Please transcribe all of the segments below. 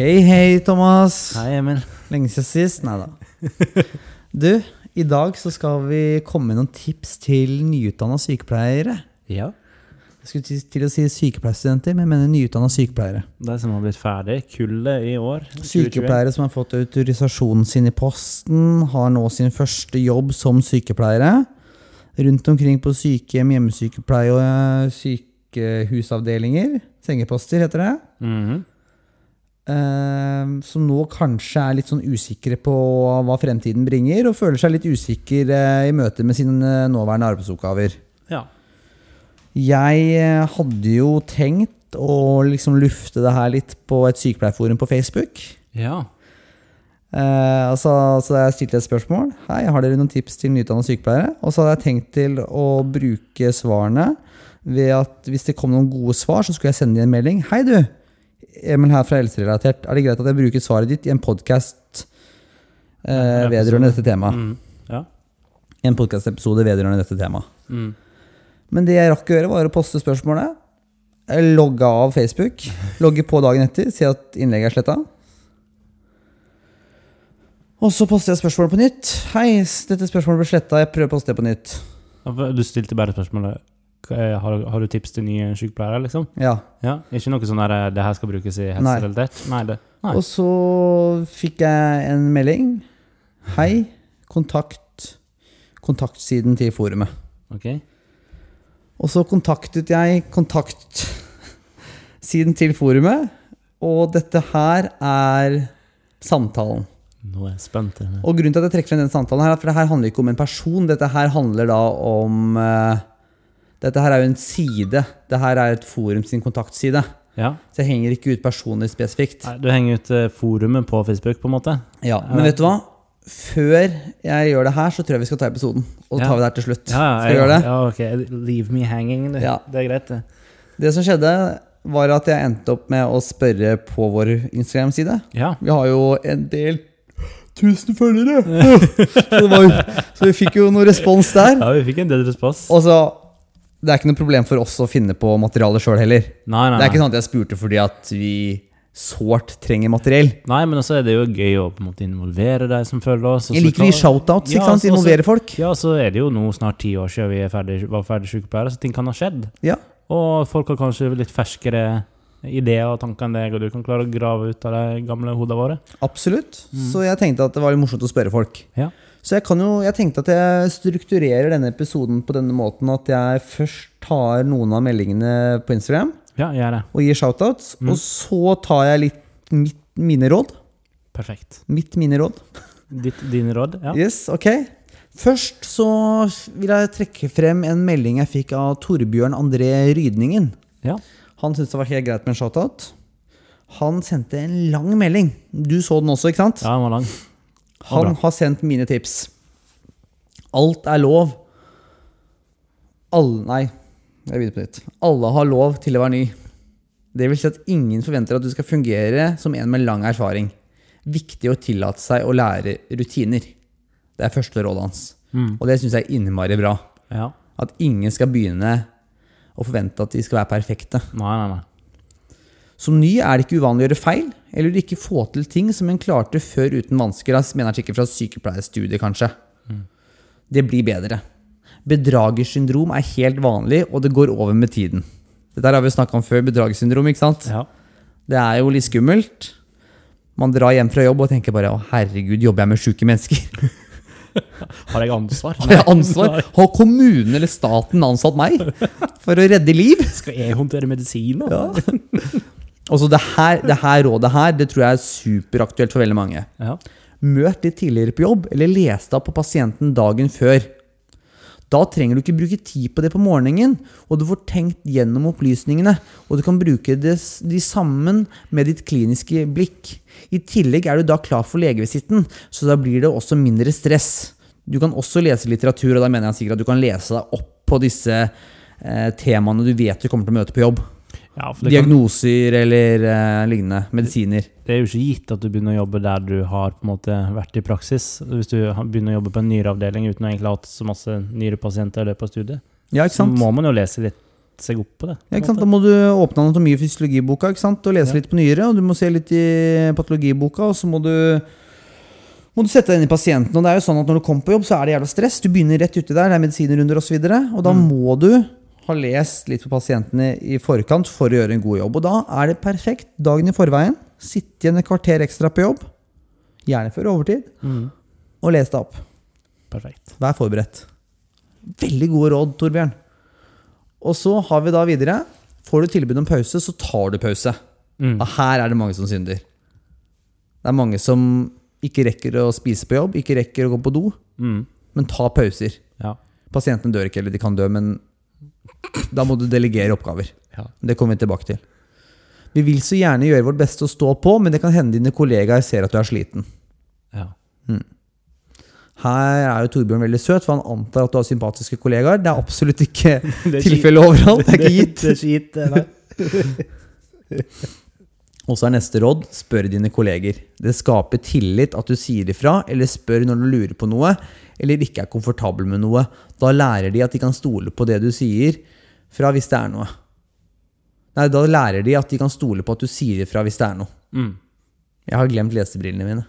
Hei, hei, Thomas. Hei, Emil. Lenge siden sist. Nei da. Du, i dag så skal vi komme med noen tips til nyutdanna sykepleiere. Ja. Jeg skulle til- til å si sykepleierstudenter, men jeg mener nyutdanna sykepleiere. De som har blitt ferdig, kullet i år. 2021. Sykepleiere som har fått autorisasjonen sin i posten, har nå sin første jobb som sykepleiere. Rundt omkring på sykehjem, hjemmesykepleie og eh, sykehusavdelinger. Sengeposter, heter det. Mhm. Eh, som nå kanskje er litt sånn usikre på hva fremtiden bringer, og føler seg litt usikker eh, i møte med sine nåværende arbeidsoppgaver. Ja. Jeg eh, hadde jo tenkt å liksom lufte det her litt på et sykepleierforum på Facebook. Ja. Eh, altså, så jeg stilte et spørsmål. Hei, har dere noen tips til nyutdannede sykepleiere? Og så hadde jeg tenkt til å bruke svarene ved at hvis det kom noen gode svar, så skulle jeg sende dem en melding. Hei, du! Emil her fra Helserelatert. Er det greit at jeg bruker svaret ditt i en podkast eh, vedrørende dette temaet? Mm. Ja. En podkastepisode vedrørende dette temaet. Mm. Men det jeg rakk å gjøre, var å poste spørsmålet. Logge av Facebook. Logge på dagen etter, si at innlegget er sletta. Og så poster jeg spørsmålet på nytt. Hei, dette spørsmålet ble sletta. Jeg prøver å poste det på nytt. Du stilte bare spørsmålet har, har du tips til nye sykepleiere, liksom? Ja. Ja. Ikke noe sånn der eh, det her skal brukes i helserelatert? Nei. det. Nei. Og så fikk jeg en melding. Hei, kontakt kontaktsiden til forumet. Ok. Og så kontaktet jeg kontaktsiden til forumet, og dette her er samtalen. Nå er jeg spent. Og grunnen til at jeg trekker frem den samtalen her, er for det her handler ikke om en person. Dette her handler da om eh, Dette her er jo en side. Det her er et forum sin kontaktside. Ja. Så jeg henger ikke ut personer spesifikt. Nei, Du henger ut eh, forumet på Facebook, på en måte? Ja, Men vet du hva? Før jeg gjør det her, så tror jeg vi skal ta episoden. Og så Ja. tar vi det her til slutt. Ja, Skal vi gjøre det? Ja, ok. Leave me hanging. Det, Ja. det er greit, det. Det som skjedde, var at jeg endte opp med å spørre på vår Instagram-side. Ja. Vi har jo en del tusen følgere! så, det var, så vi fikk jo noe respons der. ja, vi fikk en del respons. Og så Det er ikke noe problem for oss å finne på materiale sjøl heller. Nei, nei, Det er ikke nei. sånn at jeg spurte fordi at vi sårt trenger materiell. nei, men også er det jo gøy å på en måte involvere deg som følger oss. Jeg liker kan- shoutouts, Ja, ikke sant? Involvere folk. Ja, så er det jo nå snart ti år siden vi er ferdig, var ferdig sykepleiere, så ting kan ha skjedd. Ja. Og folk har kanskje litt ferskere ideer og tanker enn deg, og du kan klare å grave ut av de gamle hodene våre. Absolutt. Så jeg tenkte at det var litt morsomt å spørre folk. Ja. Så jeg, kan jo, jeg tenkte at jeg strukturerer denne episoden på denne måten at jeg først tar noen av meldingene på Instagram Ja, gjør det. og gir shoutouts, Mm. og så tar jeg litt mitt, mine råd. Perfekt. Mitt mine råd. Ditt, dine råd? Ja. Yes, ok. Først så vil jeg trekke frem en melding jeg fikk av Torbjørn André Rydningen. Ja. Han syntes det var helt greit med en shoutout. Han sendte en lang melding. Du så den også, ikke sant? ja, den var lang. Han har sendt mine tips. Alt er lov. Alle Nei, jeg begynner på nytt. Alle har lov til å være ny. Det vil si at ingen forventer at du skal fungere som en med lang erfaring. Viktig å tillate seg å lære rutiner. Det er første rådet hans. Mm. Og det syns jeg er innmari bra. Ja. At ingen skal begynne å forvente at de skal være perfekte. Nei, nei, nei. Som ny er det ikke uvanlig å gjøre feil, eller ikke få til ting som en klarte før uten vansker. Da mener artikkel fra sykepleierstudiet, kanskje. Det blir bedre. Bedragersyndrom er helt vanlig, og det går over med tiden. Dette har vi snakka om før, bedragersyndrom, ikke sant? Ja. Det er jo litt skummelt. Man drar hjem fra jobb og tenker bare 'Å, herregud, jobber jeg med sjuke mennesker?' Har jeg ansvar? Har jeg ansvar? Har kommunen eller staten ansatt meg for å redde liv? Skal jeg håndtere medisiner? Ja. Og så det her, det her rådet her, det tror jeg er superaktuelt for veldig mange. Ja. Møt litt tidligere på jobb, eller les deg opp på pasienten dagen før. Da trenger du ikke bruke tid på det på morgenen, og du får tenkt gjennom opplysningene, og du kan bruke det, de sammen med ditt kliniske blikk. I tillegg er du da klar for legevisitten, så da blir det også mindre stress. Du kan også lese litteratur, og da mener jeg sikkert at du kan lese deg opp på disse eh, temaene du vet du kommer til å møte på jobb. Ja, det, kan, Diagnoser eller uh, lignende. Medisiner. det er jo ikke gitt at du begynner å jobbe der du har på en måte vært i praksis. Hvis du begynner å jobbe på en nyreavdeling uten å egentlig ha hatt så masse nyrepasienter i løpet av studiet, Ja, så må man jo lese litt seg opp på det. på Ja? Da må du åpne anatomi- og fysiologiboka og lese Ja. litt på nyere. Og du må se litt i patologiboka, og så må du, må du sette deg inn i pasienten. Og det er jo sånn at Når du kommer på jobb, så er det jævla stress. Du begynner rett uti der, det er medisinrunder osv. Og, så videre, og da Mm. må du ha lest litt på pasientene i forkant for å gjøre en god jobb. Og da er det perfekt dagen i forveien. Sitte igjen et kvarter ekstra på jobb, gjerne før overtid, Mm. og les deg opp. Perfekt. Vær forberedt. Veldig gode råd, Torbjørn. Og så har vi da videre Får du tilbud om pause, så tar du pause. Mm. Og her er det mange som synder. Det er mange som ikke rekker å spise på jobb, ikke rekker å gå på do, Mm. men ta pauser. Ja. Pasientene dør ikke, eller de kan dø, men da må du delegere oppgaver. Ja. Det kommer vi tilbake til. Vi vil så gjerne gjøre vårt beste å stå på, men det kan hende dine kollegaer ser at du er sliten. ja. Her er jo Torbjørn veldig søt, for han antar at du har sympatiske kollegaer. Det er absolutt ikke tilfellet overalt. Det er ikke gitt. Det er ikke gitt, nei. Og så er neste råd spør dine kolleger. Det skaper tillit at du sier ifra, eller spør når du lurer på noe, eller ikke er komfortabel med noe. Da lærer de at de kan stole på det du sier fra hvis det er noe. Nei, da lærer de at de kan stole på at du sier ifra hvis det er noe. Mm. Jeg har glemt lesebrillene mine.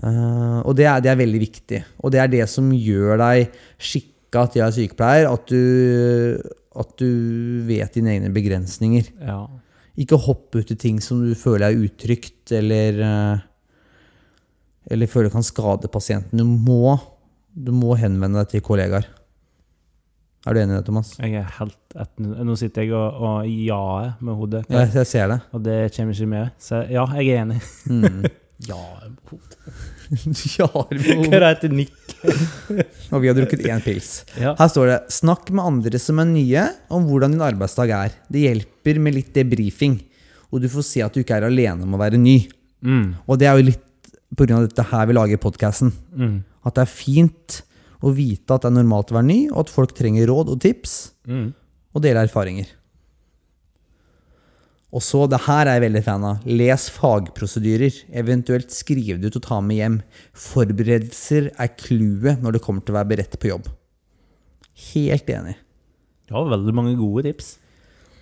Uh, og det er, det er veldig viktig. Og det er det som gjør deg skikka til å være sykepleier. At du, at du vet dine egne begrensninger. Ja. Ikke hoppe ut i ting som du føler er utrygt, eller eh, Eller føler kan skade pasienten. Du må, du må henvende deg til kollegaer. Er du enig i det, Thomas? Jeg er helt et, Nå sitter jeg og, og jaer med hodet, Ja, jeg ser det. og det kommer ikke med. Så ja, jeg er enig. Mm. Ja, med hodet. ja, Hva er heter nikk? og vi har drukket én pils. Ja. Her står det 'Snakk med andre som er nye, om hvordan din arbeidsdag er'. Det hjelper med litt debrifing, og du får se at du ikke er alene om å være ny. Mm. Og det er jo litt pga. dette her vi lager podkasten. Mm. At det er fint å vite at det er normalt å være ny, og at folk trenger råd og tips, Mm. og dele erfaringer. Og så, det her er jeg veldig fan av. Les fagprosedyrer. Eventuelt skriv det ut og ta med hjem. Forberedelser er clouet når det kommer til å være beredt på jobb. Helt enig. Ja, veldig mange gode tips.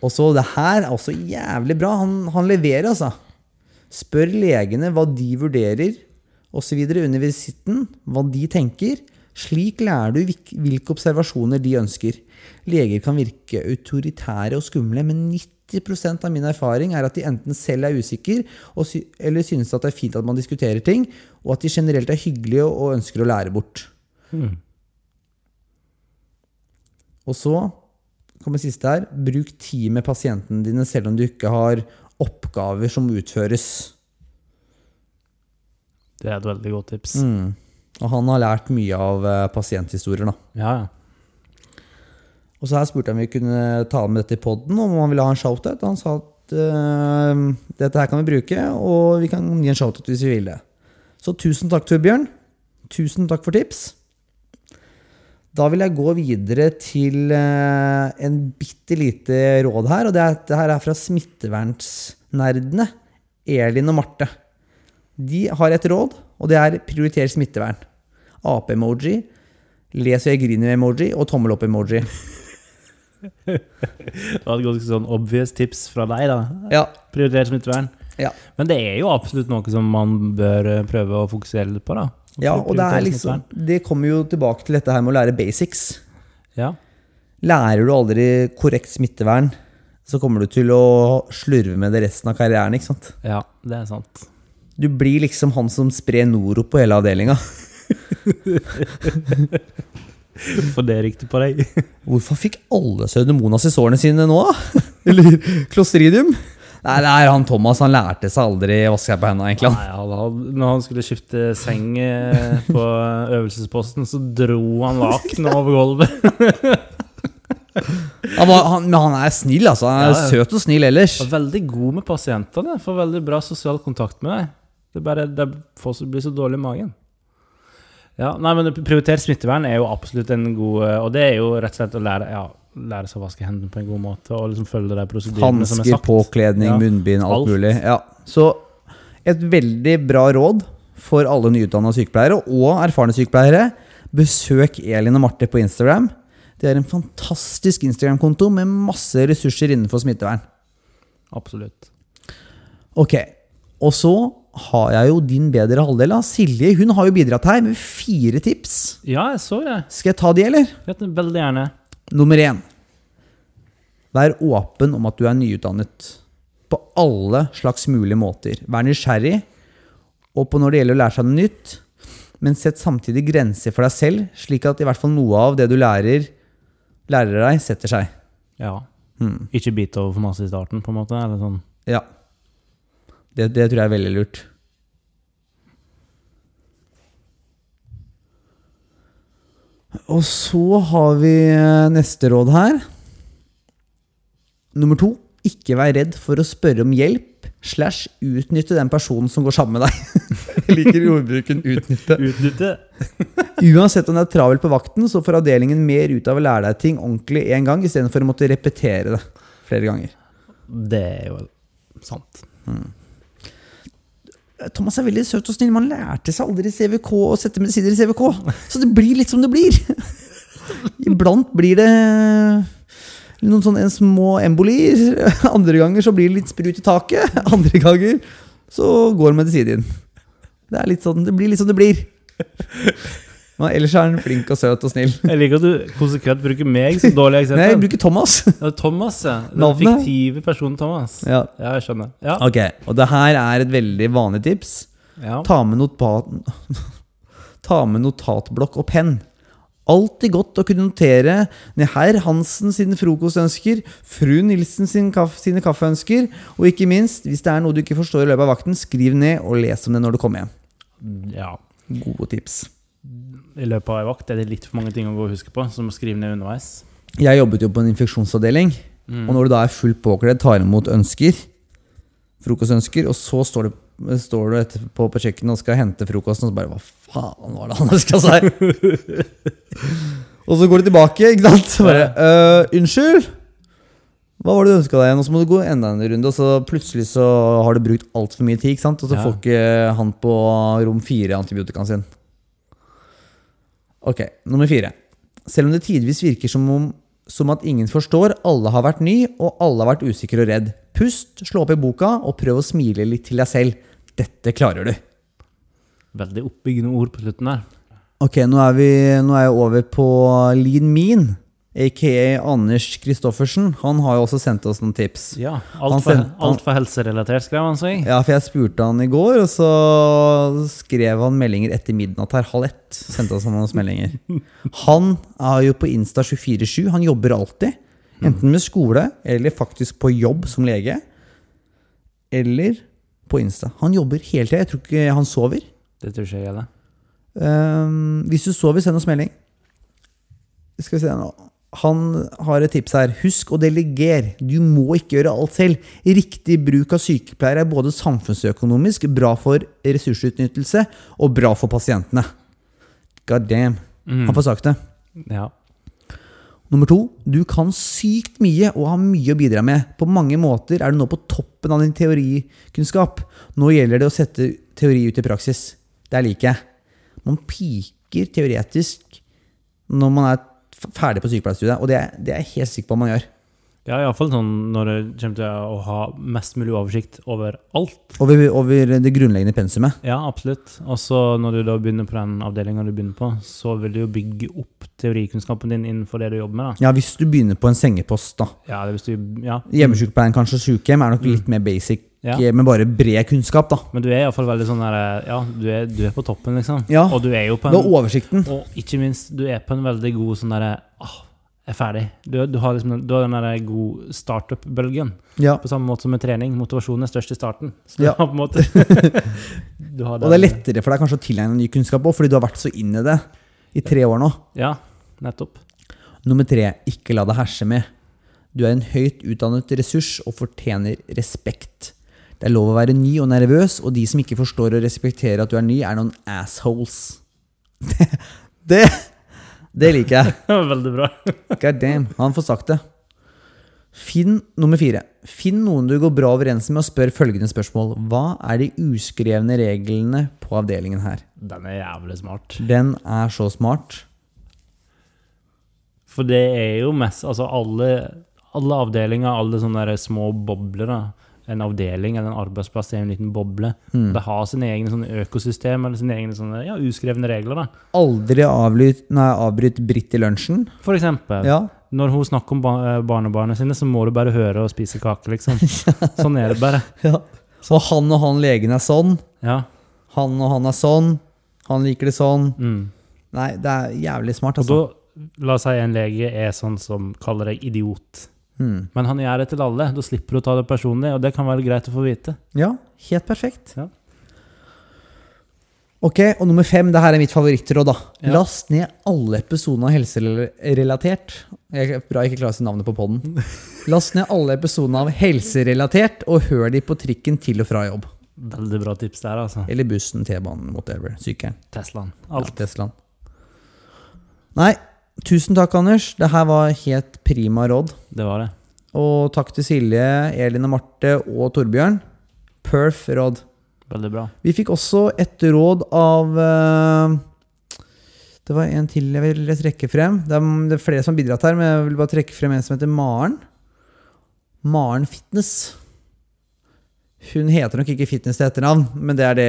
Og så, det her er også jævlig bra. Han, han leverer, altså. Spør legene hva de vurderer, osv. under visitten. Hva de tenker. Slik lærer du hvilke observasjoner de ønsker. Leger kan virke autoritære og skumle, men 90% av min erfaring er at de enten selv er usikre, sy eller synes at det er fint at man diskuterer ting, og at de generelt er hyggelige og ønsker å lære bort. Mm. Og så kommer siste her. Bruk tid med pasientene dine selv om du ikke har oppgaver som utføres. Det er et veldig godt tips. Mm. Og han har lært mye av eh, pasienthistorier, da. Ja, ja. Og så her spurte han om vi kunne ta med dette i poden, om han ville ha en shoutout. Han sa at uh, dette her kan vi bruke, og vi kan gi en shoutout hvis vi vil det. Så tusen takk, Torbjørn. Tusen takk for tips. Da vil jeg gå videre til uh, en bitte lite råd her, og det, er, det her er fra smittevernsnerdene. Elin og Marte. De har et råd, og det er prioriter smittevern. Ape-emoji, les og jeg griner-emoji og tommel opp-emoji. Det var et ganske sånn obvious tips fra deg, da. Ja, Prioriter smittevern. Ja. Men det er jo absolutt noe som man bør eh, prøve å fokusere litt på, da. Ja og det liksom. Det kommer jo tilbake til dette her med å lære basics. Ja. Lærer du aldri korrekt smittevern, så kommer du til å slurve med det resten av karrieren. ikke sant? ja, det er sant. Du blir liksom han som sprer Noro på hele avdelinga. For det riktig på deg. Hvorfor fikk alle pseudomonas i sårene sine nå, da? Eller clostridium? Nei, det er han Thomas. Han lærte seg aldri å vaske seg på hendene, egentlig. Nei, han, hadde- når han skulle skifte seng eh, på øvelsesposten, så dro han lakenet over gulvet. Han, var, han, men han er snill, altså. Han er Ja, søt og snill ellers. Var veldig god med pasientene. Får veldig bra sosial kontakt med deg. Det bare det får så- blir så dårlig i magen. Ja, nei, men Prioritert smittevern er jo absolutt en god eh, Og det er jo rett og slett å lære, ja, lære seg å vaske hendene på en god måte og liksom følge de prosedyrene som er Hansker, sagt. påkledning, Ja. munnbind, alt, Alt. mulig. Ja. Så et veldig bra råd for alle nyutdanna sykepleiere og erfarne sykepleiere. Besøk Elin og Marte på Instagram. Det er en fantastisk Instagram-konto med masse ressurser innenfor smittevern. Absolutt. Ok, og så har jeg jo din bedre halvdel. da. Silje hun har jo bidratt her med fire tips. Ja, jeg så det. Skal jeg ta de, eller? Veldig gjerne. Nummer én. Vær åpen om at du er nyutdannet. På alle slags mulige måter. Vær nysgjerrig, og på når det gjelder å lære seg noe nytt. Men sett samtidig grenser for deg selv, slik at i hvert fall noe av det du lærer, lærer deg, setter seg. Ja. Hmm. Ikke bite over for masse i starten, på en måte. Eller sånn. Ja. Det, det tror jeg er veldig lurt. Og så har vi eh, neste råd her. Nummer to. Ikke vær redd for å spørre om hjelp slash utnytte den personen som går sammen med deg. Jeg liker ordbruken 'utnytte'. Utnytte. Uansett om det er travelt på vakten, så får avdelingen mer ut av å lære deg ting ordentlig én gang, istedenfor å måtte repetere det flere ganger. Det er jo sant. Thomas er veldig søt og snill. Man lærte seg aldri CVK å sette medisiner i CVK. Så det blir litt som det blir. Iblant blir det noen sånne små embolier. Andre ganger så blir det litt sprut i taket. Andre ganger så går medisinen inn. Det, sånn, det blir litt som det blir. Men ellers er han flink og søt og snill. Jeg liker at du konsekvent bruker meg som dårlig eksempel. Nei, jeg bruker Thomas. Ja, Thomas, ja. Den Navnet? fiktive personen Thomas. Ja. Ja, jeg skjønner. Ja. Ok, og det her er et veldig vanlig tips. ja. Ta med, ta med notatblokk og penn. Alltid godt å kunne notere ned herr Hansen sine frokostønsker, fru Nilsen sin kaff, sine kaffeønsker, og ikke minst, hvis det er noe du ikke forstår i løpet av vakten, skriv ned og les om det når du kommer hjem. ja. Gode tips. I løpet av ei vakt er det litt for mange ting å gå og huske på, som å skrive ned underveis. Jeg jobbet jo på en infeksjonsavdeling, Mm. og når du da er fullt påkledd, tar imot ønsker, frokostønsker, og så står du, står du etterpå på kjøkkenet og skal hente frokosten, og så bare Hva faen var det han ønska seg? og så går du tilbake, ikke sant? Så bare «Øh, Unnskyld? Hva var det du ønska deg? Og så må du gå enda en runde, og så plutselig så har du brukt altfor mye tid, ikke sant? Og så Ja. får ikke han på rom fire antibiotikaen sin. Ok, nummer fire. Selv om det tidvis virker som, om, som at ingen forstår, alle har vært ny, og alle har vært usikre og redd. Pust, slå opp i boka, og prøv å smile litt til deg selv. Dette klarer du. Veldig oppbyggende ord på slutten der. Ok, nå er, vi, nå er jeg over på Lean Mean, aka Anders Kristoffersen. Han har jo også sendt oss noen tips. Ja, Han alt for, send- alt for helserelatert, skrev han seg. Ja, for jeg spurte han i går, og så skrev han meldinger etter midnatt her, halv ett. Sendte oss noen meldinger. Han er jo på Insta 24-7. Han jobber alltid. Enten med skole, eller faktisk på jobb som lege. Eller på Insta. Han jobber hele tida. Jeg tror ikke han sover. Det tror ikke jeg heller. Um, hvis du sover, send oss melding. Skal vi se nå. Han har et tips her. Husk å delegere. Du må ikke gjøre alt selv. Riktig bruk av sykepleiere er både samfunnsøkonomisk, bra for ressursutnyttelse og bra for pasientene. God damn. Mm. Han får sagt det. Ja. Nummer to. Du kan sykt mye og har mye å bidra med. På mange måter er du nå på toppen av din teorikunnskap. Nå gjelder det å sette teori ut i praksis. Det liker jeg. Man piker teoretisk når man er ferdig på sykepleierstudiet, og det det er jeg helt sikker på man gjør. Ja, iallfall sånn når det kommer til å ha mest mulig oversikt over alt. Over, over det grunnleggende pensumet. Ja, absolutt. Og så når du da begynner på den avdelinga du begynner på, så vil du jo bygge opp teorikunnskapen din innenfor det du jobber med. da. Ja, hvis du begynner på en sengepost, da. Ja, det hvis du, ja. Hjemmesykepleien, kanskje sykehjem, er nok litt mer basic, Ja. eh, med bare bred kunnskap, da. Men du er iallfall veldig sånn der Ja, du er, du er på toppen, liksom. Ja. Og du er jo på Du har oversikten. Og ikke minst, du er på en veldig god sånn derre ah, er ferdig. Du, du har liksom du har den der god startup-bølgen. Ja. På samme måte som med trening. Motivasjonen er størst i starten. Ja. måte du har Og det er lettere for deg kanskje å tilegne ny kunnskap òg, fordi du har vært så inn i det i tre år nå. Ja, nettopp. Nummer tre, ikke la deg herse med. Du er en høyt utdannet ressurs og fortjener respekt. Det er lov å være ny og nervøs, og de som ikke forstår og respekterer at du er ny, er noen assholes. Det, det, det liker jeg. Veldig bra. God damn, han får sagt det. Finn nummer fire. Finn noen du går bra overens med, og spør følgende spørsmål. Hva er de uskrevne reglene på avdelingen her? Den er jævlig smart. Den er så smart. For det er jo mest Altså alle, alle avdelinger, alle sånne små bobler, da. En avdeling eller en arbeidsplass er en liten boble. Mm. Det har sine egne sånne økosystem eller sine egne sånne, ja, uskrevne regler. da. Aldri avlyt, nei, avbryt Britt i lunsjen. For eksempel, Ja. når hun snakker om ba eh, barnebarna sine, så må du bare høre og spise kake, liksom. Sånn er det bare. ja. Så han og han legen er sånn. Ja. Han og han er sånn. Han liker det sånn. Mm. Nei, det er jævlig smart, Og altså. da, la oss si en lege er sånn som kaller deg idiot. Mm. Men han gjør det til alle. Da slipper du å ta det personlig, og det kan være greit å få vite. Ja, helt perfekt. Ja. Ok, og nummer fem, det her er mitt favorittråd. da. Ja. Last ned alle episodene av Helserelatert. Jeg, bra jeg ikke klarer å si navnet på podden. Last ned alle episodene av Helserelatert, og hør de på trikken til og fra jobb. Veldig bra tips der, altså. Eller bussen, T-banen, whatever. Sykkelen. Teslaen. Alt Ja, Teslaen. Nei, tusen takk, Anders. Det her var helt prima råd. Det var det. Og takk til Silje, Elin og Marte og Torbjørn. Perf råd. Veldig bra. Vi fikk også et råd av eh, Det var en til jeg vil trekke frem. Det er, det er flere som har bidratt her, men jeg vil bare trekke frem en som heter Maren. Maren Fitness. Hun heter nok ikke Fitness til etternavn, men det er det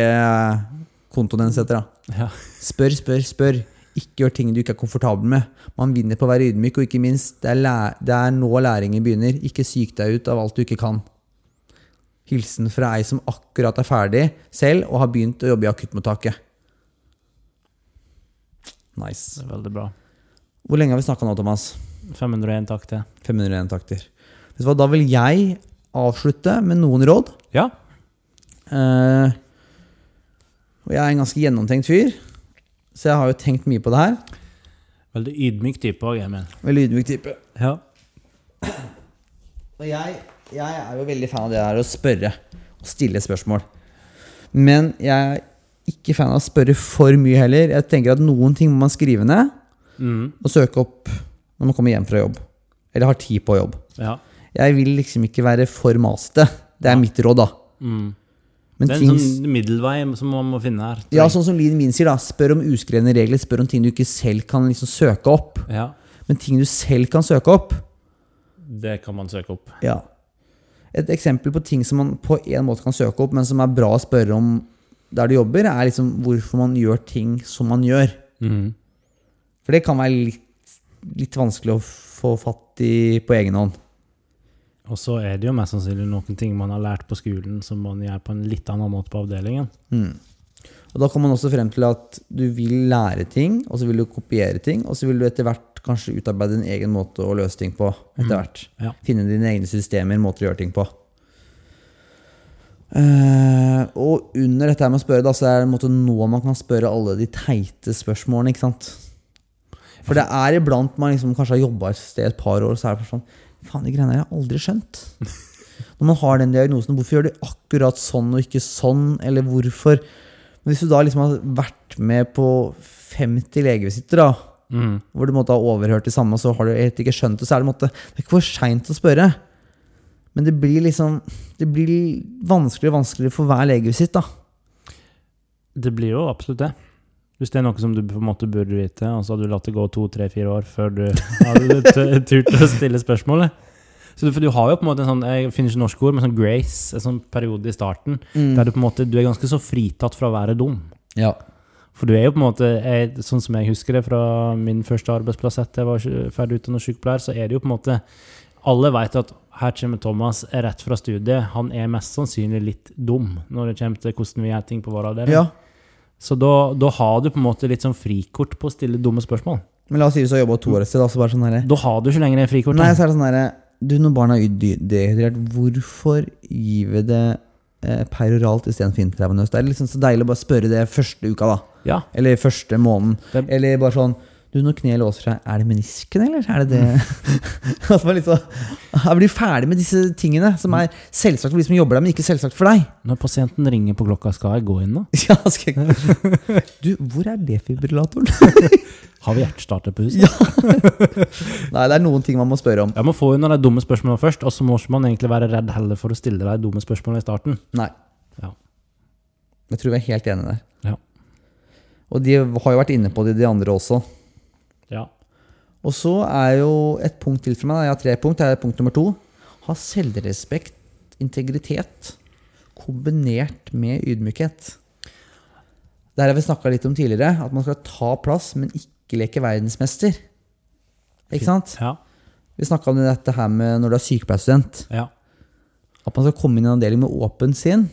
kontoen hennes heter. da. Ja. Spør, spør, spør. Ikke gjør ting du ikke er komfortabel med. Man vinner på å være ydmyk, og ikke minst, det er, det er nå læringen begynner. Ikke syk deg ut av alt du ikke kan. Hilsen fra ei som akkurat er ferdig selv og har begynt å jobbe i akuttmottaket. Nice. veldig bra. Hvor lenge har vi snakka nå, Thomas? 501 takter. 501 takter. Da vil jeg avslutte med noen råd. Ja. Uh, og jeg er en ganske gjennomtenkt fyr, så jeg har jo tenkt mye på det her. Veldig ydmyk type òg, Emil. Veldig ydmyk type. Ja. Og jeg, jeg er jo veldig fan av det her å spørre og stille spørsmål. Men jeg er ikke fan av å spørre for mye heller. Jeg tenker at noen ting må man skrive ned Mm. og søke opp når man kommer hjem fra jobb. Eller har tid på jobb. ja. Jeg vil liksom ikke være for masete. Det er mitt råd, da. Mm. Men Det er ting, en sånn middelvei som man må finne her. ja, sånn som Lien min sier, da. Spør om uskrevne regler. Spør om ting du ikke selv kan liksom søke opp. ja. Men ting du selv kan søke opp, Det kan man søke opp. Ja. Et eksempel på ting som man på en måte kan søke opp, men som er bra å spørre om der du jobber, er liksom hvorfor man gjør ting som man gjør. Mm. For det kan være litt, litt vanskelig å få fatt i på egen hånd. Og så er det jo mest sannsynlig noen ting man har lært på skolen som man gjør på en litt annen måte på avdelingen. Mm. Og Da kommer man også frem til at du vil lære ting, og så vil du kopiere ting, og så vil du etter hvert kanskje utarbeide en egen måte å løse ting på. etter hvert. Ja. Finne dine egne systemer, måter å gjøre ting på. Uh, og under dette med å spørre, da, så er det en måte nå man kan spørre alle de teite spørsmålene. ikke sant? For det er iblant man liksom kanskje har jobba et sted et par år, så er det sånn Faen, de greiene der har jeg aldri skjønt. Når man har den diagnosen, hvorfor gjør de akkurat sånn og ikke sånn? Eller hvorfor? Men hvis du da liksom har vært med på 50 legevisitter, da, Mm. hvor du måtte ha overhørt det samme, og så har du helt ikke skjønt det, så er det, måtte, det er ikke for seint å spørre. Men det blir liksom Det blir vanskeligere og vanskeligere for hver legevisitt, da. Det blir jo absolutt det. Hvis det er noe som du på en måte burde vite, og så hadde du latt det gå to, tre, fire år før du hadde turt å stille spørsmålet. Så du, for du har jo på en måte en sånn Jeg finner ikke norske ord, men sånn grace, en sånn periode i starten, der du på en måte Du er ganske så fritatt fra å være dum. Ja. For du er jo på en måte jeg, Sånn som jeg husker det fra min første arbeidsplass etter jeg var ferdig utdannet sykepleier, så er det jo på en måte Alle vet at her kommer Thomas rett fra studiet. Han er mest sannsynlig litt dum når det kommer til hvordan vi gjør ting på vår avdeling. ja. Så da, da har du på en måte litt sånn frikort på å stille dumme spørsmål. Men la oss si hvis du har jobba to år et sted, da, bare sånn herre Da har du ikke lenger det frikortet. Nei, så er det sånn herre Du, når barna er dehydrert, hvorfor gir vi det eh, peroralt istedenfor intravenøst? Det er liksom så deilig å bare spørre det første uka, da. Ja, Eller første måneden. Det- Eller bare sånn Du, når kneet låser seg, er det menisken, eller er det det At man liksom blir ferdig med disse tingene, som er selvsagt for de som jobber der, men ikke selvsagt for deg. når pasienten ringer på klokka, skal jeg gå inn da? Ja, skal jeg... Du, hvor er defibrillatoren? Har vi hjertestarter på huset? Ja. Nei, det er noen ting man må spørre om. Jeg må få unna de dumme spørsmålene først, og så må man egentlig være redd heller for å stille deg dumme spørsmålene i starten. Nei. Ja. Jeg tror vi er helt enige der. Ja. Og de har jo vært inne på det, de andre også. Ja. Og så er jo et punkt til for meg. Jeg har tre punkt. Det er punkt nummer to. Ha selvrespekt, integritet, kombinert med ydmykhet. Det har vi snakka litt om tidligere. At man skal ta plass, men ikke leke verdensmester. Ikke sant? Ja. Vi snakka om dette her med når du er sykepleierstudent. Ja. At man skal komme inn i en avdeling med åpen sinn.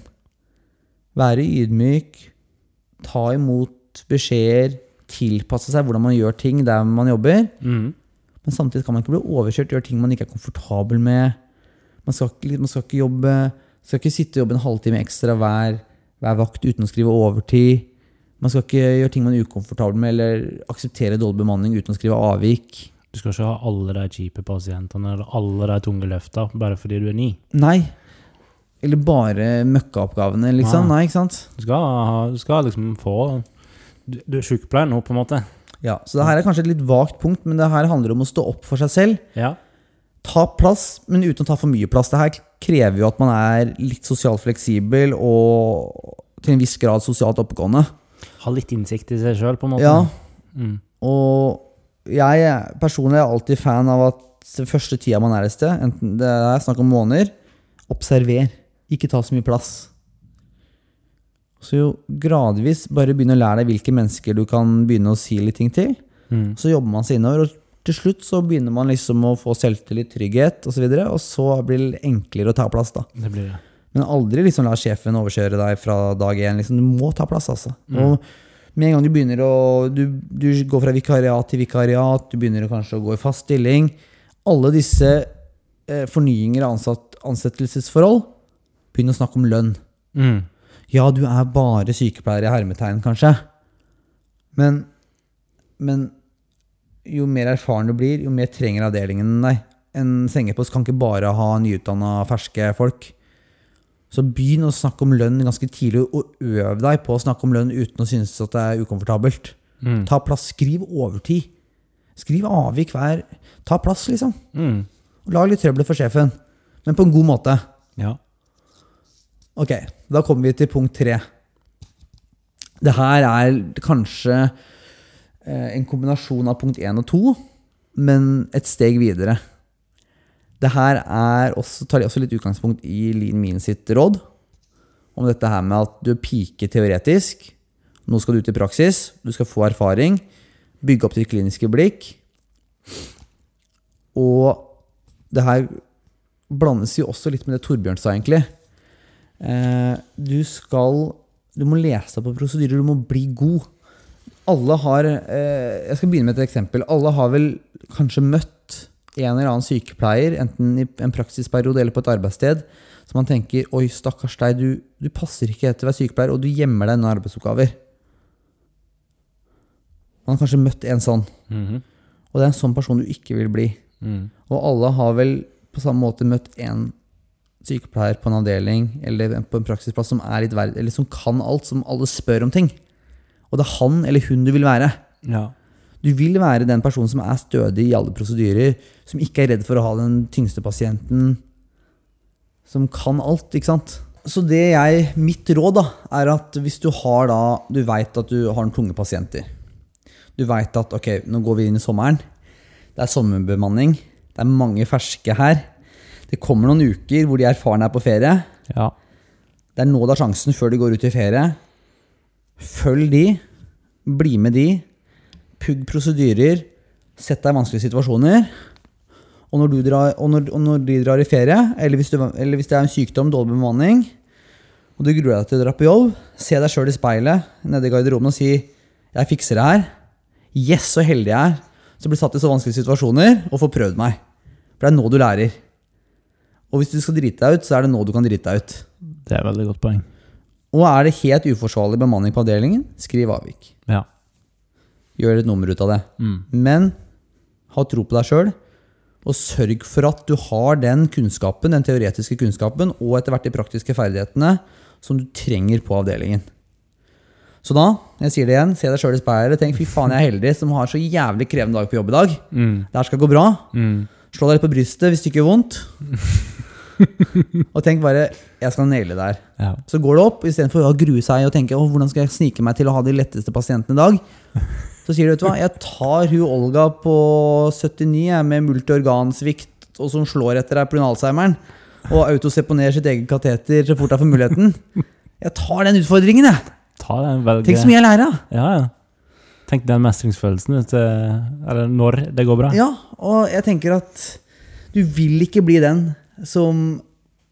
Være ydmyk. Ta imot beskjeder. Tilpasse seg hvordan man gjør ting der man jobber. Mm. Men samtidig kan man ikke bli overkjørt, gjøre ting man ikke er komfortabel med. Man skal ikke, man skal ikke jobbe skal ikke sitte og jobbe en halvtime ekstra hver, hver vakt uten å skrive overtid. Man skal ikke gjøre ting man er ukomfortabel med, eller akseptere dårlig bemanning uten å skrive avvik. Du skal ikke ha alle de kjipe pasientene eller alle de tunge løfta bare fordi du er ny. Nei. Eller bare møkkaoppgavene, liksom. Nei. Nei, ikke sant? Du skal, du skal liksom få Du, du er sykepleier nå, på en måte. Ja, Så det her er kanskje et litt vagt punkt, men det her handler om å stå opp for seg selv. Ja. Ta plass, men uten å ta for mye plass. Det her krever jo at man er litt sosialt fleksibel og til en viss grad sosialt oppegående. Ha litt innsikt i seg sjøl, på en måte. Ja, Mm. og jeg er- personlig er alltid fan av at den første tida man er et sted, enten det er snakk om måneder, observer. Ikke ta så mye plass. Så jo gradvis bare begynne å lære deg hvilke mennesker du kan begynne å si litt ting til. Mm. Så jobber man seg innover, og til slutt så begynner man liksom å få selvtillit, trygghet osv. Og, så videre, og så blir det enklere å ta plass. da. Det blir det. Men aldri liksom la sjefen overkjøre deg fra dag én. Liksom. Du må ta plass, altså. Mm. Og med en gang du begynner å du, du går fra vikariat til vikariat, du begynner kanskje å gå i fast stilling Alle disse eh, fornyinger av ansatt, ansettelsesforhold, begynn å snakke om lønn. Mm. Ja, du er bare sykepleier i hermetegn, kanskje. Men, men jo mer erfaren du blir, jo mer trenger avdelingen deg. En sengepost kan ikke bare ha nyutdanna, ferske folk. Så begynn å snakke om lønn ganske tidlig, og øv deg på å snakke om lønn uten å synes at det er ukomfortabelt. Mm. Ta plass, skriv overtid. Skriv avvik hver Ta plass, liksom. Mm. Lag litt trøbbel for sjefen, men på en god måte. Ja. Ok, da kommer vi til punkt tre. Det her er kanskje eh, en kombinasjon av punkt én og to, men et steg videre. Det her er også, tar også litt utgangspunkt i Lean Mean sitt råd. Om dette her med at du piker teoretisk. Nå skal du ut i praksis. Du skal få erfaring. Bygge opp ditt kliniske blikk. Og det her blandes jo også litt med det Torbjørn sa, egentlig. Eh, du skal Du må lese deg på prosedyrer, du må bli god. Alle har eh, Jeg skal begynne med et eksempel. Alle har vel kanskje møtt en eller annen sykepleier, enten i en praksisperiode eller på et arbeidssted, så man tenker Oi, stakkars deg, du, du passer ikke til å være sykepleier, og du gjemmer deg unna arbeidsoppgaver. Man har kanskje møtt en sånn, Mhm. og det er en sånn person du ikke vil bli. Mm. Og alle har vel på samme måte møtt en sykepleier på en avdeling eller på en praksisplass som, er litt verd, eller som kan alt, som alle spør om ting. Og det er han eller hun du vil være. Ja. Du vil være den personen som er stødig i alle prosedyrer, som ikke er redd for å ha den tyngste pasienten, som kan alt, ikke sant? Så det jeg, mitt råd da, er at hvis du har da, du vet at du har noen tunge pasienter, du vet at ok, nå går vi inn i sommeren, det er sommerbemanning, det er mange ferske her, det kommer noen uker hvor de erfarne er på ferie, ja. det er nå det er sjansen før de går ut i ferie. Følg de, bli med de, pugg prosedyrer, sett deg i vanskelige situasjoner. Og når, du drar, og når, og når de drar i ferie, eller hvis, du, eller hvis det er en sykdom, dårlig bemanning, og du gruer deg til å dra på jobb, se deg sjøl i speilet nede i garderoben og si 'Jeg fikser det her'. Yes, så heldig jeg er som blir satt i så vanskelige situasjoner og får prøvd meg. For det er nå du lærer. Og hvis du skal drite deg ut, så er det nå du kan drite deg ut. Det er et veldig godt poeng. Og er det helt uforsvarlig bemanning på avdelingen, skriv avvik. Ja. Gjør et nummer ut av det. Mm. Men ha tro på deg sjøl, og sørg for at du har den kunnskapen, den teoretiske kunnskapen og etter hvert de praktiske ferdighetene som du trenger på avdelingen. Så da, jeg sier det igjen, se deg sjøl i speilet. Tenk fy faen, jeg er heldig som har så jævlig krevende dag på jobb i dag. Mm. Det her skal gå bra. Mm. Slå deg litt på brystet hvis det ikke gjør vondt. og tenk bare jeg skal naile det her. Ja. Så går det opp, istedenfor å grue seg og tenke «Åh, hvordan skal jeg snike meg til å ha de letteste pasientene i dag. Så sier du, vet du hva, jeg tar hun Olga på 79 jeg, med multiorgansvikt og som slår etter deg pga. Alzheimeren, og autoseponerer sitt eget kateter så fort jeg får muligheten. Jeg tar den utfordringen, jeg. Velge. Tenk så mye jeg lærer av. Ja, ja. Tenk den mestringsfølelsen Eller når det går bra. Ja, og jeg tenker at du vil ikke bli den som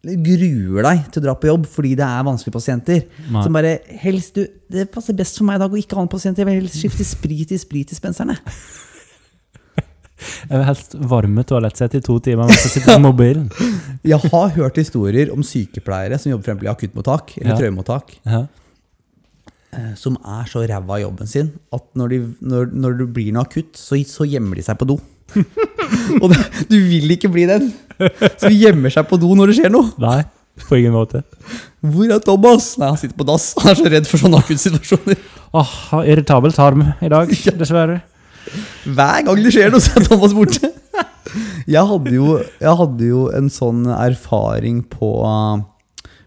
gruer deg til å dra på jobb fordi det er vanskelige pasienter. Nei. Som bare helst du, Det passer best for meg i dag å ikke ha noen pasienter. Jeg vil helst skifte sprit i spritdispenserne. Jeg vil helst varme toalettsett i to timer mens jeg sitter på mobilen. Jeg har hørt historier om sykepleiere som jobber eksempel i akuttmottak eller Ja. trauemottak, Ja. Eh, som er så ræva i jobben sin at når, de, når, når det blir noe akutt, så, så gjemmer de seg på do. Og det, du vil ikke bli den som gjemmer seg på do når det skjer noe. Nei, på ingen måte. Hvor er Thomas? Nei, han sitter på dass. Han er så redd for sånne akuttsituasjoner. Åh, oh, irritabel tarm i dag, dessverre. Hver gang det skjer noe, så er Thomas borte. Jeg hadde jo, jeg hadde jo en sånn erfaring på,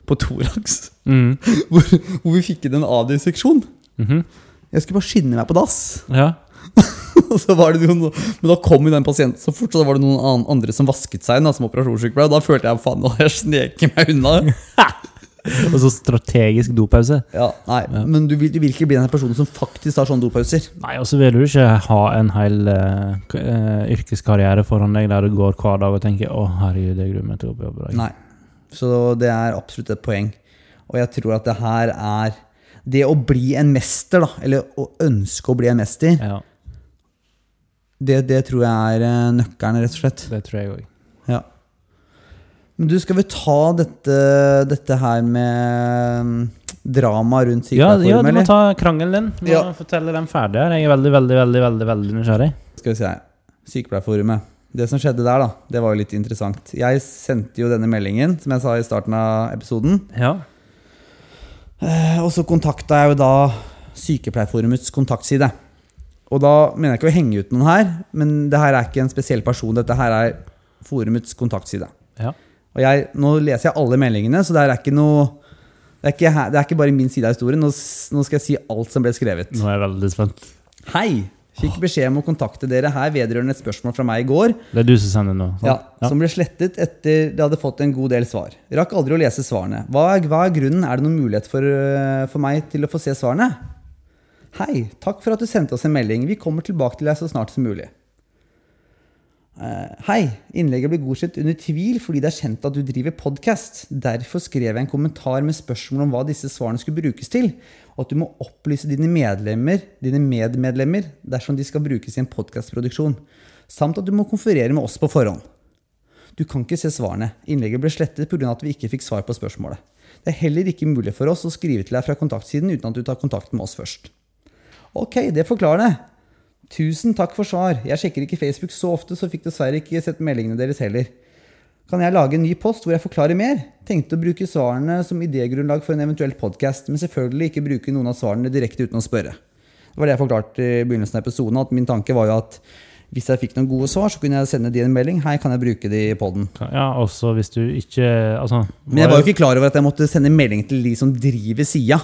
på Thorax, Mm. hvor, hvor vi fikk inn en adioseksjon. Mm -hmm. Jeg skulle bare skynde meg på dass. Ja. Og så var det noen, men da kom jo den pasienten så fort, så da var det noen an- andre som vasket seg inn, som operasjonssykepleier. Da følte jeg faen, nå jeg sneker meg unna. Og så strategisk dopause. Ja, nei, Men du vil, du vil ikke bli den personen som faktisk tar sånne dopauser. Nei, og så vil du ikke ha en hel uh, yrkeskarriere foran deg der du går hver dag og tenker 'Å, herregud, jeg gruer meg til å gå på jobb i dag'. Nei. Så det er absolutt et poeng. Og jeg tror at det her er Det å bli en mester, da, eller å ønske å bli en mester, Ja, det, det tror jeg er eh, nøkkelen, rett og slett. det tror jeg òg. Ja. Men du, skal vi ta dette, dette her med mm, drama rundt Ja, ja, du må ta krangelen din. Du må Ja. fortelle den ferdig her. Jeg er veldig, veldig, veldig, veldig, veldig nysgjerrig. Skal vi se. Sykepleierforumet. Det som skjedde der, da, det var jo litt interessant. Jeg sendte jo denne meldingen, som jeg sa i starten av episoden. Ja. Eh, Og så kontakta jeg jo da Sykepleierforumets kontaktside. Og da mener jeg ikke å henge ut noen her, men det her er ikke en spesiell person. Dette her er forumets kontaktside. Ja. Og jeg, nå leser jeg alle meldingene, så det er ikke noe det er ikke, det er ikke bare min side av historien. Nå, nå skal jeg si alt som ble skrevet. Nå er jeg veldig spent. Hei! Fikk beskjed om å kontakte dere her vedrørende et spørsmål fra meg i går. Det er du som sender nå? Ja, ja, Som ble slettet etter det hadde fått en god del svar. Rakk aldri å lese svarene. Hva er, hva er grunnen? Er det noen mulighet for, øh, for meg til å få se svarene? Hei, takk for at du sendte oss en melding. Vi kommer tilbake til deg så snart som mulig. Eh, hei, innlegget ble godkjent under tvil fordi det er kjent at du driver podkast. Derfor skrev jeg en kommentar med spørsmål om hva disse svarene skulle brukes til, og at du må opplyse dine medlemmer, dine medmedlemmer dersom de skal brukes i en podkastproduksjon, samt at du må konferere med oss på forhånd. Du kan ikke se svarene. Innlegget ble slettet pga. at vi ikke fikk svar på spørsmålet. Det er heller ikke mulig for oss å skrive til deg fra kontaktsiden uten at du tar kontakt med oss først. Ok, det forklarer det. Tusen takk for svar. Jeg sjekker ikke Facebook så ofte, så fikk dessverre ikke sett meldingene deres heller. Kan jeg lage en ny post hvor jeg forklarer mer? Tenkte å bruke svarene som idégrunnlag for en eventuell podkast, men selvfølgelig ikke bruke noen av svarene direkte uten å spørre. Det var det jeg forklarte i begynnelsen av episoden, at min tanke var jo at hvis jeg fikk noen gode svar, så kunne jeg sende de en melding. Hei, kan jeg bruke de i poden? Ja, også hvis du ikke Altså Men jeg var jo ikke klar over at jeg måtte sende melding til de som driver sida.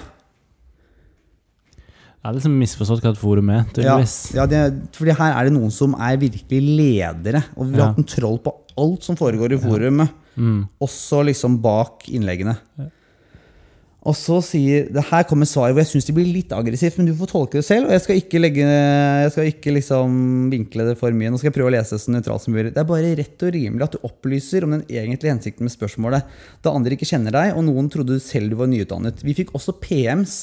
Jeg har liksom misforstått hva et forum er, Ja, ja det, fordi her er det noen som er virkelig ledere, og vil Ja. ha kontroll på alt som foregår i forumet. Mm. Også liksom bak innleggene. Og så sier det Her kommer svaret hvor jeg syns det blir litt aggressivt, men du får tolke det selv. Og jeg skal ikke, legge, jeg skal ikke liksom vinkle det for mye. Nå skal jeg prøve å lese det så nøytralt som mulig. Det er bare rett og rimelig at du opplyser om den egentlige hensikten med spørsmålet, da andre ikke kjenner deg, og noen trodde selv du var nyutdannet. Vi fikk også PMs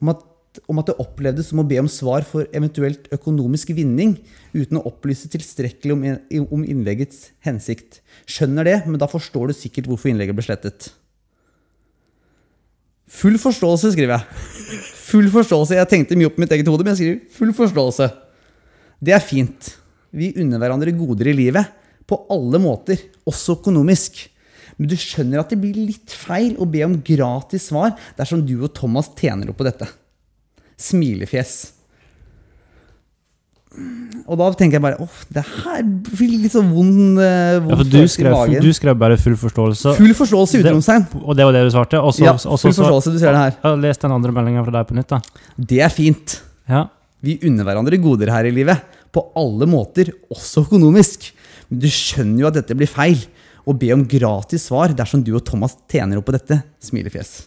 om at, om at det opplevdes som å be om svar for eventuelt økonomisk vinning, uten å opplyse tilstrekkelig om, innleggets hensikt. Skjønner det, men da forstår du sikkert hvorfor innlegget ble slettet. Full forståelse, skriver jeg. Full forståelse. Jeg tenkte mye opp mitt eget hode, men jeg skriver full forståelse. Det er fint. Vi unner hverandre goder i livet. På alle måter, også økonomisk. Men du skjønner at det blir litt feil å be om gratis svar dersom du og Thomas tjener opp på dette. Smilefjes. Og da tenker jeg bare åh, det her blir litt så vond, eh, vond Ja, for du skrev, du skrev bare full forståelse, Full forståelse, utropstegn. og det var det du svarte? Også, Ja, full forståelse, du ser det her. Jeg har lest den andre meldinga fra deg på nytt, da. Det er fint. Ja. Vi unner hverandre goder her i livet. På alle måter, også økonomisk. Men du skjønner jo at dette blir feil. Å be om gratis svar dersom du og Thomas tjener opp på dette. Smilefjes.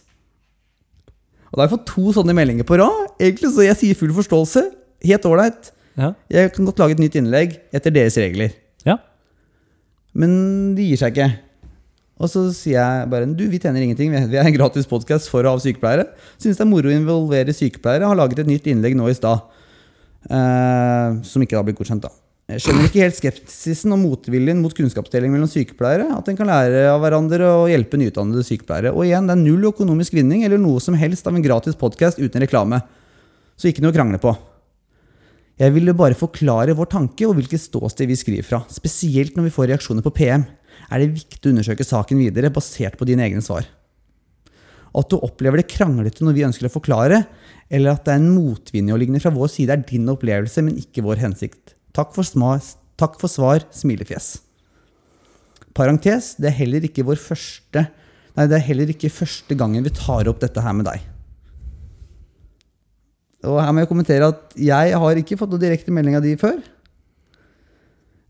Og da har jeg fått to sånne meldinger på rad. Egentlig så jeg sier full forståelse. Helt ålreit. Ja. Jeg kan godt lage et nytt innlegg etter deres regler. ja. Men de gir seg ikke. Og så sier jeg bare du, vi tjener ingenting. Vi er en gratis podkast for og av sykepleiere. Syns det er moro å involvere sykepleiere. Har laget et nytt innlegg nå i stad. eh, som ikke da blir godkjent, da. Jeg skjønner ikke helt skepsisen og motviljen mot kunnskapsdeling mellom sykepleiere. At en kan lære av hverandre og hjelpe nyutdannede sykepleiere. Og igjen, det er null økonomisk vinning eller noe som helst av en gratis podkast uten reklame. Så ikke noe å krangle på. Jeg ville bare forklare vår tanke og hvilket ståsted vi skriver fra. Spesielt når vi får reaksjoner på PM, er det viktig å undersøke saken videre basert på dine egne svar. At du opplever det kranglete når vi ønsker å forklare, eller at det er en motvilje å ligne fra vår side, er din opplevelse, men ikke vår hensikt. Takk for, sma, takk for svar, smilefjes. Parentes, det er heller ikke vår første Nei, det er heller ikke første gangen vi tar opp dette her med deg. Og her må jeg kommentere at jeg har ikke fått noe direkte melding av de før.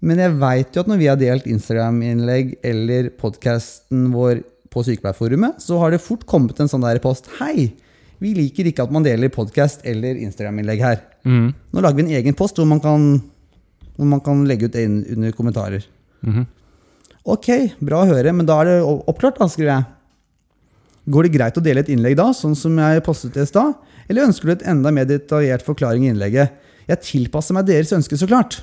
Men jeg veit jo at når vi har delt Instagram-innlegg eller podkasten vår på Sykepleierforumet, så har det fort kommet en sånn der post Hei, vi liker ikke at man deler podkast eller Instagram-innlegg her. Mm. Nå lager vi en egen post hvor man kan, hvor man kan legge ut det inn under kommentarer. Mhm. Ok, bra å høre, men da er det oppklart, da, skriver jeg. Går det greit å dele et innlegg da, sånn som jeg postet det i stad? Eller ønsker du et enda mer detaljert forklaring i innlegget? Jeg tilpasser meg deres ønske, så klart.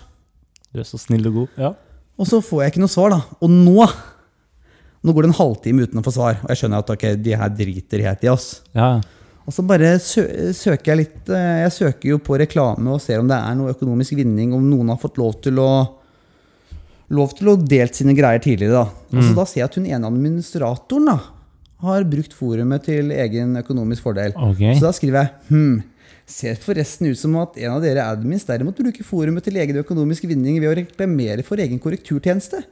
Du er så snill og god. Ja. Og så får jeg ikke noe svar, da. Og nå Nå går det en halvtime uten å få svar, og jeg skjønner at ok, de her driter helt i oss. ja. Og så bare sø søker jeg litt eh, Jeg søker jo på reklame og ser om det er noe økonomisk vinning, om noen har fått lov til å Lov til å delt sine greier tidligere, da. Og så da ser jeg at hun ene administratoren da har brukt forumet til egen økonomisk fordel. Okay. Så da skriver jeg hm, Ser forresten ut som at en av dere admins derimot bruker forumet til egen økonomisk vinning ved å reklamere for egen korrekturtjeneste.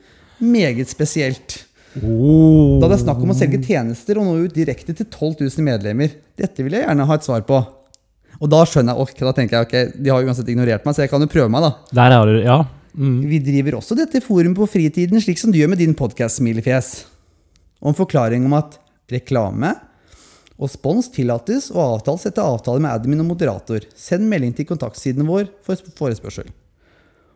Meget spesielt. Oh. Da det er snakk om å selge tjenester og nå ut direkte til 12 000 medlemmer. Dette vil jeg gjerne ha et svar på. Og da skjønner jeg, ok, da tenker jeg, ok, de har uansett ignorert meg, så jeg kan jo prøve meg, da. Der har du Ja. Mm. Vi driver også dette forumet på fritiden, slik som du gjør med din podkast, Smilefjes. Og en forklaring om at reklame og spons tillates og avtales etter avtale med admin og moderator. Send melding til kontaktsiden vår for forespørsel.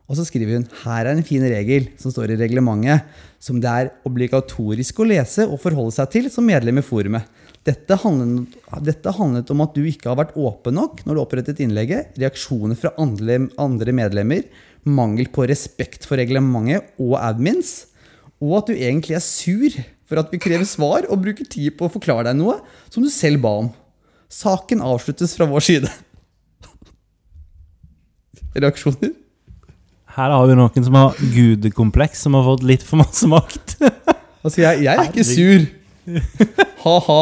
Og så skriver hun her er en fin regel som står i reglementet, som det er obligatorisk å lese og forholde seg til som medlem i forumet. Dette handlet, dette handlet om at du ikke har vært åpen nok når du opprettet innlegget, reaksjoner fra andre, andre medlemmer, mangel på respekt for reglementet og admins, og at du egentlig er sur for at vi krever svar og bruker tid på å forklare deg noe som du selv ba om. Saken avsluttes fra vår side. Reaksjoner? Her har vi noen som har gudekompleks, som har fått litt for masse makt. Altså, jeg, jeg er ikke sur. Ha-ha.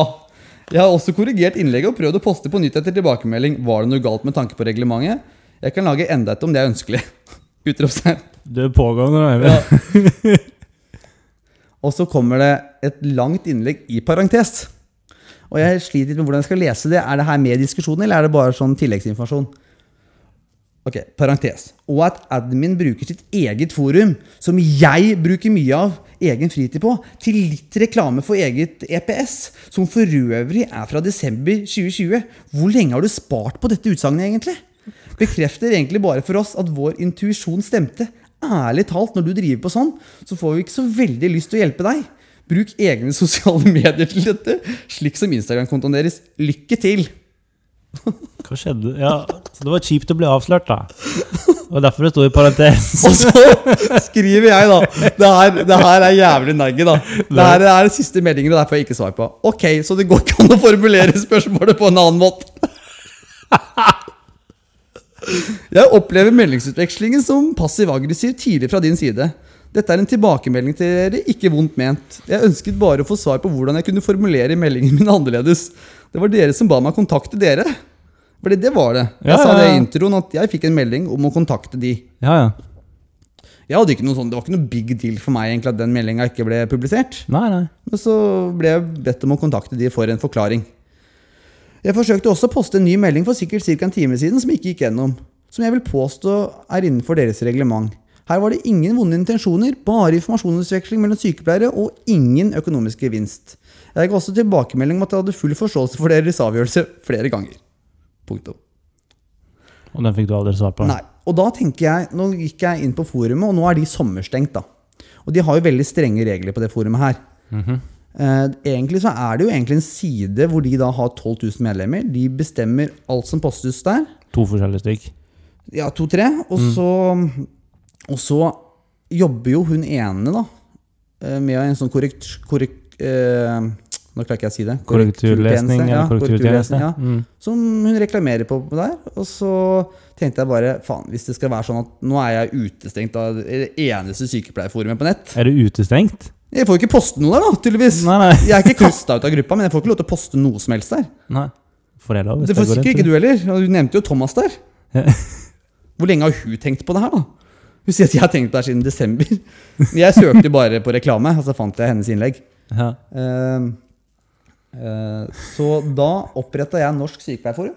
Jeg har også korrigert innlegget og prøvd å poste på nytt etter tilbakemelding. Var det noe galt med tanke på reglementet? Jeg kan lage enda et om det er ønskelig. Utropstegn. Du er pågående, Eivind. Ja. Og så kommer det et langt innlegg i parentes. Og jeg sliter litt med hvordan jeg skal lese det. Er det her med diskusjonen, eller er det bare sånn tilleggsinformasjon? Ok, parentes. Og at admin bruker sitt eget forum, som jeg bruker mye av egen fritid på, til litt reklame for eget EPS, som for øvrig er fra desember 2020. Hvor lenge har du spart på dette utsagnet, egentlig? Bekrefter egentlig bare for oss at vår intuisjon stemte. Ærlig talt, når du driver på sånn, så får vi ikke så veldig lyst til å hjelpe deg. Bruk egne sosiale medier til dette, slik som Instagram-kontoen deres. Lykke til! Hva skjedde? Ja, så det var kjipt å bli avslørt, da. Og derfor det sto i parentes. Og så skriver jeg, da. Det her, det her er jævlig naggy, da. Det her er den siste meldingen, og derfor får jeg ikke svar på. Ok, så det går ikke an å formulere spørsmålet på en annen måte. Jeg opplever meldingsutvekslingen som passiv-aggressiv tidlig fra din side. Dette er en tilbakemelding til dere, ikke vondt ment. Jeg ønsket bare å få svar på hvordan jeg kunne formulere meldingen min annerledes. Det var dere som ba meg kontakte dere. Fordi det var det. Jeg Ja, sa det i introen at jeg fikk en melding om å kontakte de. Ja, ja. Jeg hadde ikke noe sånn, Det var ikke noe big deal for meg egentlig at den meldinga ikke ble publisert. Nei, nei. Men så ble jeg bedt om å kontakte de for en forklaring. Jeg forsøkte også å poste en ny melding for sikkert ca. en time siden som ikke gikk gjennom. som jeg vil påstå er innenfor deres reglement. Her var det ingen vonde intensjoner, bare informasjonsutveksling mellom sykepleiere og ingen økonomisk gevinst. Jeg ga også tilbakemelding om at jeg hadde full forståelse for deres avgjørelse flere ganger. Punktum. Og den fikk du aldri svar på? Nei. Og da tenker jeg, nå gikk jeg inn på forumet, og nå er de sommerstengt, da. Og de har jo veldig strenge regler på det forumet her. Mhm. Eh, egentlig så er det jo egentlig en side hvor de da har 12 000 medlemmer. De bestemmer alt som postes der. To forskjellige stykk? Ja, to-tre. Og så Og så jobber jo hun ene, da, eh, med en sånn korrekt... korrekt eh, nå klarer ikke jeg å si det. Korrekturlesning ja, korrekturlesning, ja. Mm. Som hun reklamerer på der. Og så tenkte jeg bare faen, hvis det skal være sånn at nå er jeg utestengt av det eneste sykepleierforumet på nett Er du utestengt? Jeg får jo ikke poste noe der, da, tydeligvis. Nei, nei. Jeg er ikke kasta ut av gruppa, men jeg får ikke lov til å poste noe som helst der. nei. Får jeg lov? hvis Det får sikkert ikke du heller. Du nevnte jo Thomas der. Hvor lenge har hun tenkt på det her, da? Hun sier at jeg har tenkt på her siden desember. Jeg søkte bare på reklame, og så fant jeg hennes innlegg. Ja. Eh, eh, så da oppretta jeg Norsk Sykepleierforum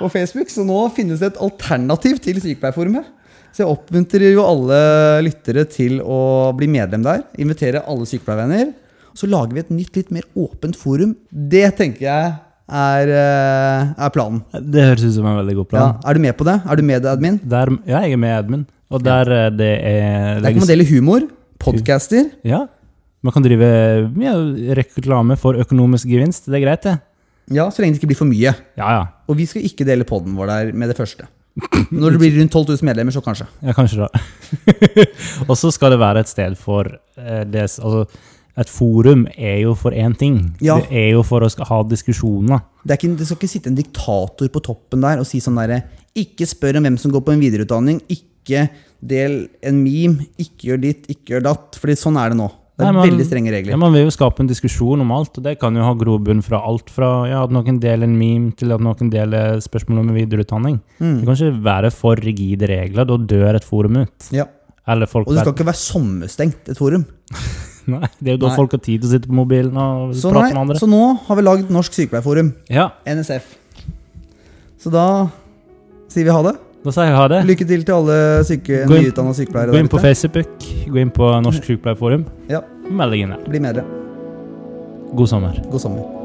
på Facebook. Så nå finnes det et alternativ til Sykepleierforumet. Så jeg oppmuntrer jo alle lyttere til å bli medlem der. Invitere alle sykepleiervenner. Så lager vi et nytt, litt mer åpent forum. Det tenker jeg er, eh, er planen. Det høres ut som en veldig god Ja, plan. er du med på det? Er du med, admin? Der, ja, jeg er med, admin. Og der ja. det er Der kan man dele humor, podcaster. Ja. Man kan drive ja, reklame for økonomisk gevinst. Det er greit, det. Ja, så lenge det ikke blir for mye. Ja, ja. Og vi skal ikke dele podden vår der med det første. Når det blir rundt 12 000 medlemmer, så kanskje. Ja, kanskje da. og så skal det være et sted for eh, det Altså, et forum er jo for én ting. Ja. Det er jo for å ha diskusjoner. Det, ikke, det skal ikke sitte en diktator på toppen der og si sånn derre Ikke spør om hvem som går på en videreutdanning. Ikke del en meme. Ikke gjør ditt, ikke gjør datt. Fordi sånn er det nå. Det er Nei, man- veldig strenge Ja, regler. Man vil jo skape en diskusjon om alt, og det kan jo ha grobunn fra alt fra ja, at noen deler en meme, til at noen deler spørsmål om videreutdanning. Det Mm. kan ikke være for rigide regler, da dør et forum ut. Ja. Eller folk Og det skal ikke være sommerstengt, et forum. Nei, det er jo da Nei. folk har tid til å sitte på mobilen og Så, prate med andre. så nå har vi lagd Norsk Sykepleierforum. Ja, NSF. Så da sier vi ha det. da sier jeg ha det. Lykke til til alle syke, Gå inn- nyutdanna sykepleiere. Gå inn på ute. Facebook, gå inn på Norsk Sykepleierforum. Ja. Meld deg inn der. Bli medlem. God sommer. God sommer.